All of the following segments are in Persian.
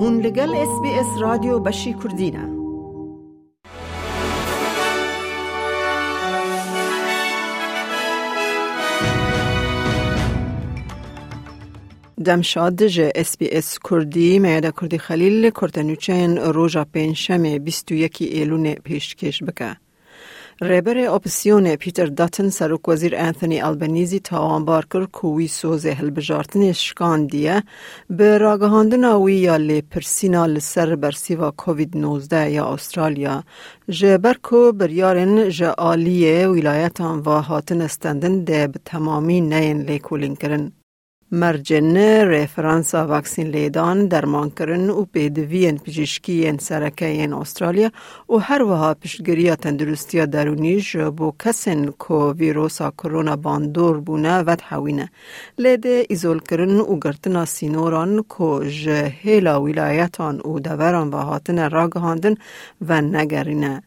هون لگل اس بی اس رادیو بشی کردینه دمشاد جه اس بی اس کردی میاده کردی خلیل کرتنوچین روژا پنجشنبه 21 ایلون پیشکش بکه. ریبر اپسیون پیتر داتن سروک وزیر انتونی البنیزی تاوان کرد کوی سوز هلبجارتن شکان دیه به راگهاندن آوی یا لی پرسینا لسر برسیوا کووید 19 یا استرالیا جه برکو بریارن آلیه ولایتان و هاتن استندن ده به تمامی نین لیکولین کرن. مرجن رفرانسا واکسین لیدان درمان کرن و پیدوین پزشکی سرکه این استرالیا و هر وها پشتگیری تندرستی درونی بو کسن کو ویروسا کرونا باندور بونه و تحوینه لیده ایزول کرن و گرتنا سینوران کو جهیلا ولایتان و دوران و هاتن راگهاندن و نگرینه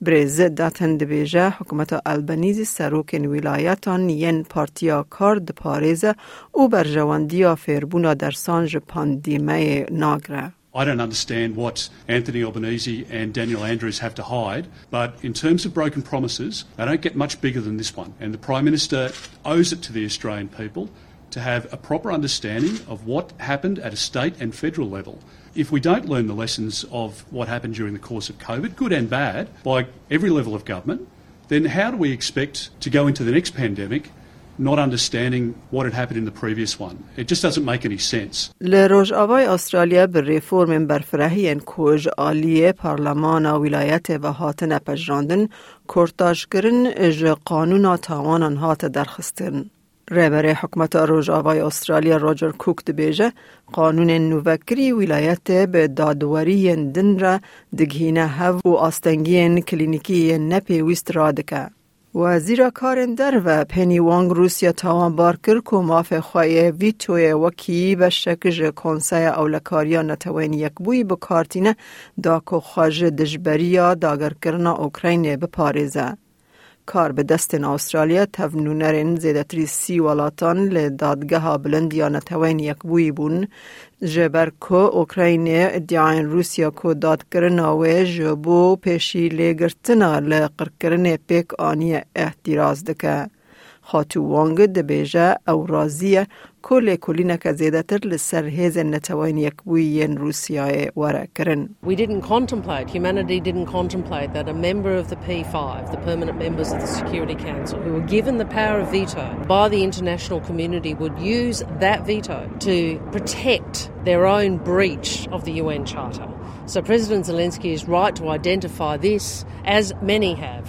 برز داتن دبیجه حکومت البنیزی سروکن ولایتان ین پارتیا کار پاریزه او برجواندیا فیربونا در سانج پاندیمه ناگره. I don't understand what Anthony Albanese and Daniel Andrews have to hide, but in terms of broken promises, they don't get much bigger than this one. And the Prime Minister owes it to the Australian people to have a proper understanding of what happened at a state and federal level. If we don't learn the lessons of what happened during the course of COVID, good and bad, by every level of government, then how do we expect to go into the next pandemic not understanding what had happened in the previous one. It just doesn't make any sense. لروج آوای استرالیا به ریفورم برفرهی کوج آلیه پارلمان ولایت و هاتن پجراندن کرتاش کرن اج قانون تاوانان هات درخستن. رهبر حکمت آوای استرالیا راجر کوک دبیجه قانون نوکری ولایت به دادوری دن را دگهینه هف و آستنگی کلینیکی نپیویست را دکه. وزیر کار در و پنی وانگ روسیا تاوان بارکر که ماف خواه ویتوی وکی به شکج کنسای اولکاریا نتوین یک بوی بکارتینه دا که خواج دجبریا داگر کرنا اوکراین بپاریزه. کار به دست استرالیا تونونرین زیدتری سی ولاتان لدادگاه بلند یا نتوین یک بوی بون جبر کو اوکراین ادعاین روسیا کو داد کرنا و جبو پیشی لگرتنا لقرکرن پیک آنی احتراز دکه. وانگ دبیجه او رازیه کل کلینک زیده تر لسر هیز نتوین یک بوین روسیای وره کرن. We didn't contemplate, humanity didn't contemplate that a member of the P5, the permanent members of the Security Council, who were given the power of veto by the international community would use that veto to protect their own breach of the UN Charter. So President Zelensky is right to identify this, as many have,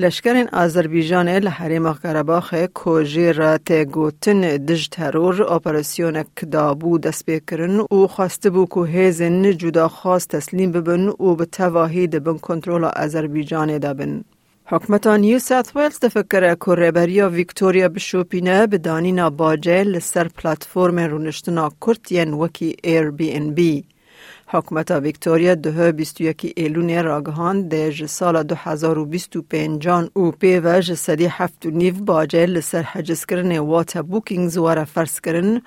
لشکرین آذربایجان لحریم قرباخ کوژی را تگوتن دج ترور اپراسیون کدابو دست بکرن و خواسته بو که هیزن جدا خواست تسلیم ببن و به تواهی دبن کنترول آذربایجان دبن. حکمتان نیو ساوت ویلز دفکر که ریبریا ویکتوریا بشوپینه به دانینا باجه لسر پلاتفورم رونشتنا کرتین وکی ایر بی ان بی. حکومت ویکتوریا ده 21 ایلون راگهان ده سال 2025 او پی و جسدی هفت و نیو باجه لسر حجز کرن واتا بوکینگ زوار فرس کرن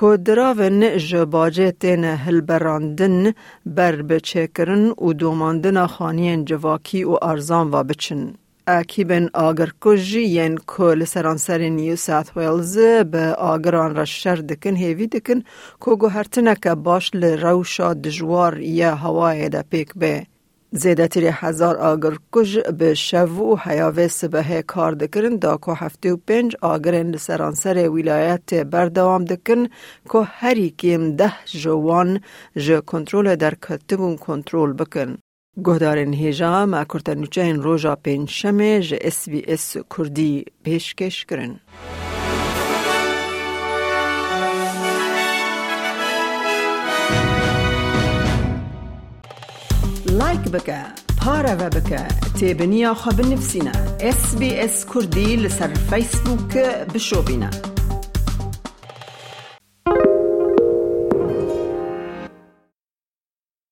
که دراون جباجه تین هلبراندن بر بچه کرن و دوماندن خانین جواکی و ارزان و بچن. اکیبن آگر کجی ین کل سرانسر نیو ساث ویلز به آگران را شر دکن هیوی دکن که گوهرتنک باش لروشا دجوار یا هوای دا پیک به. زیده تیری هزار آگر کج به شو و حیاوه سبه کار دکن دا که هفته و پنج آگرین لسرانسر ولایت بردوام دکن که هری کیم ده جوان جو کنترول در کتبون کنترول بکن. گهدارن هیجا ما این روژا پین شمه جه اس بی اس کردی پیشکش کرن. لایک بکه پارا و بکه تیبنیا خواب نفسینا اس بی اس کردی لسر فیسبوک بشو بینا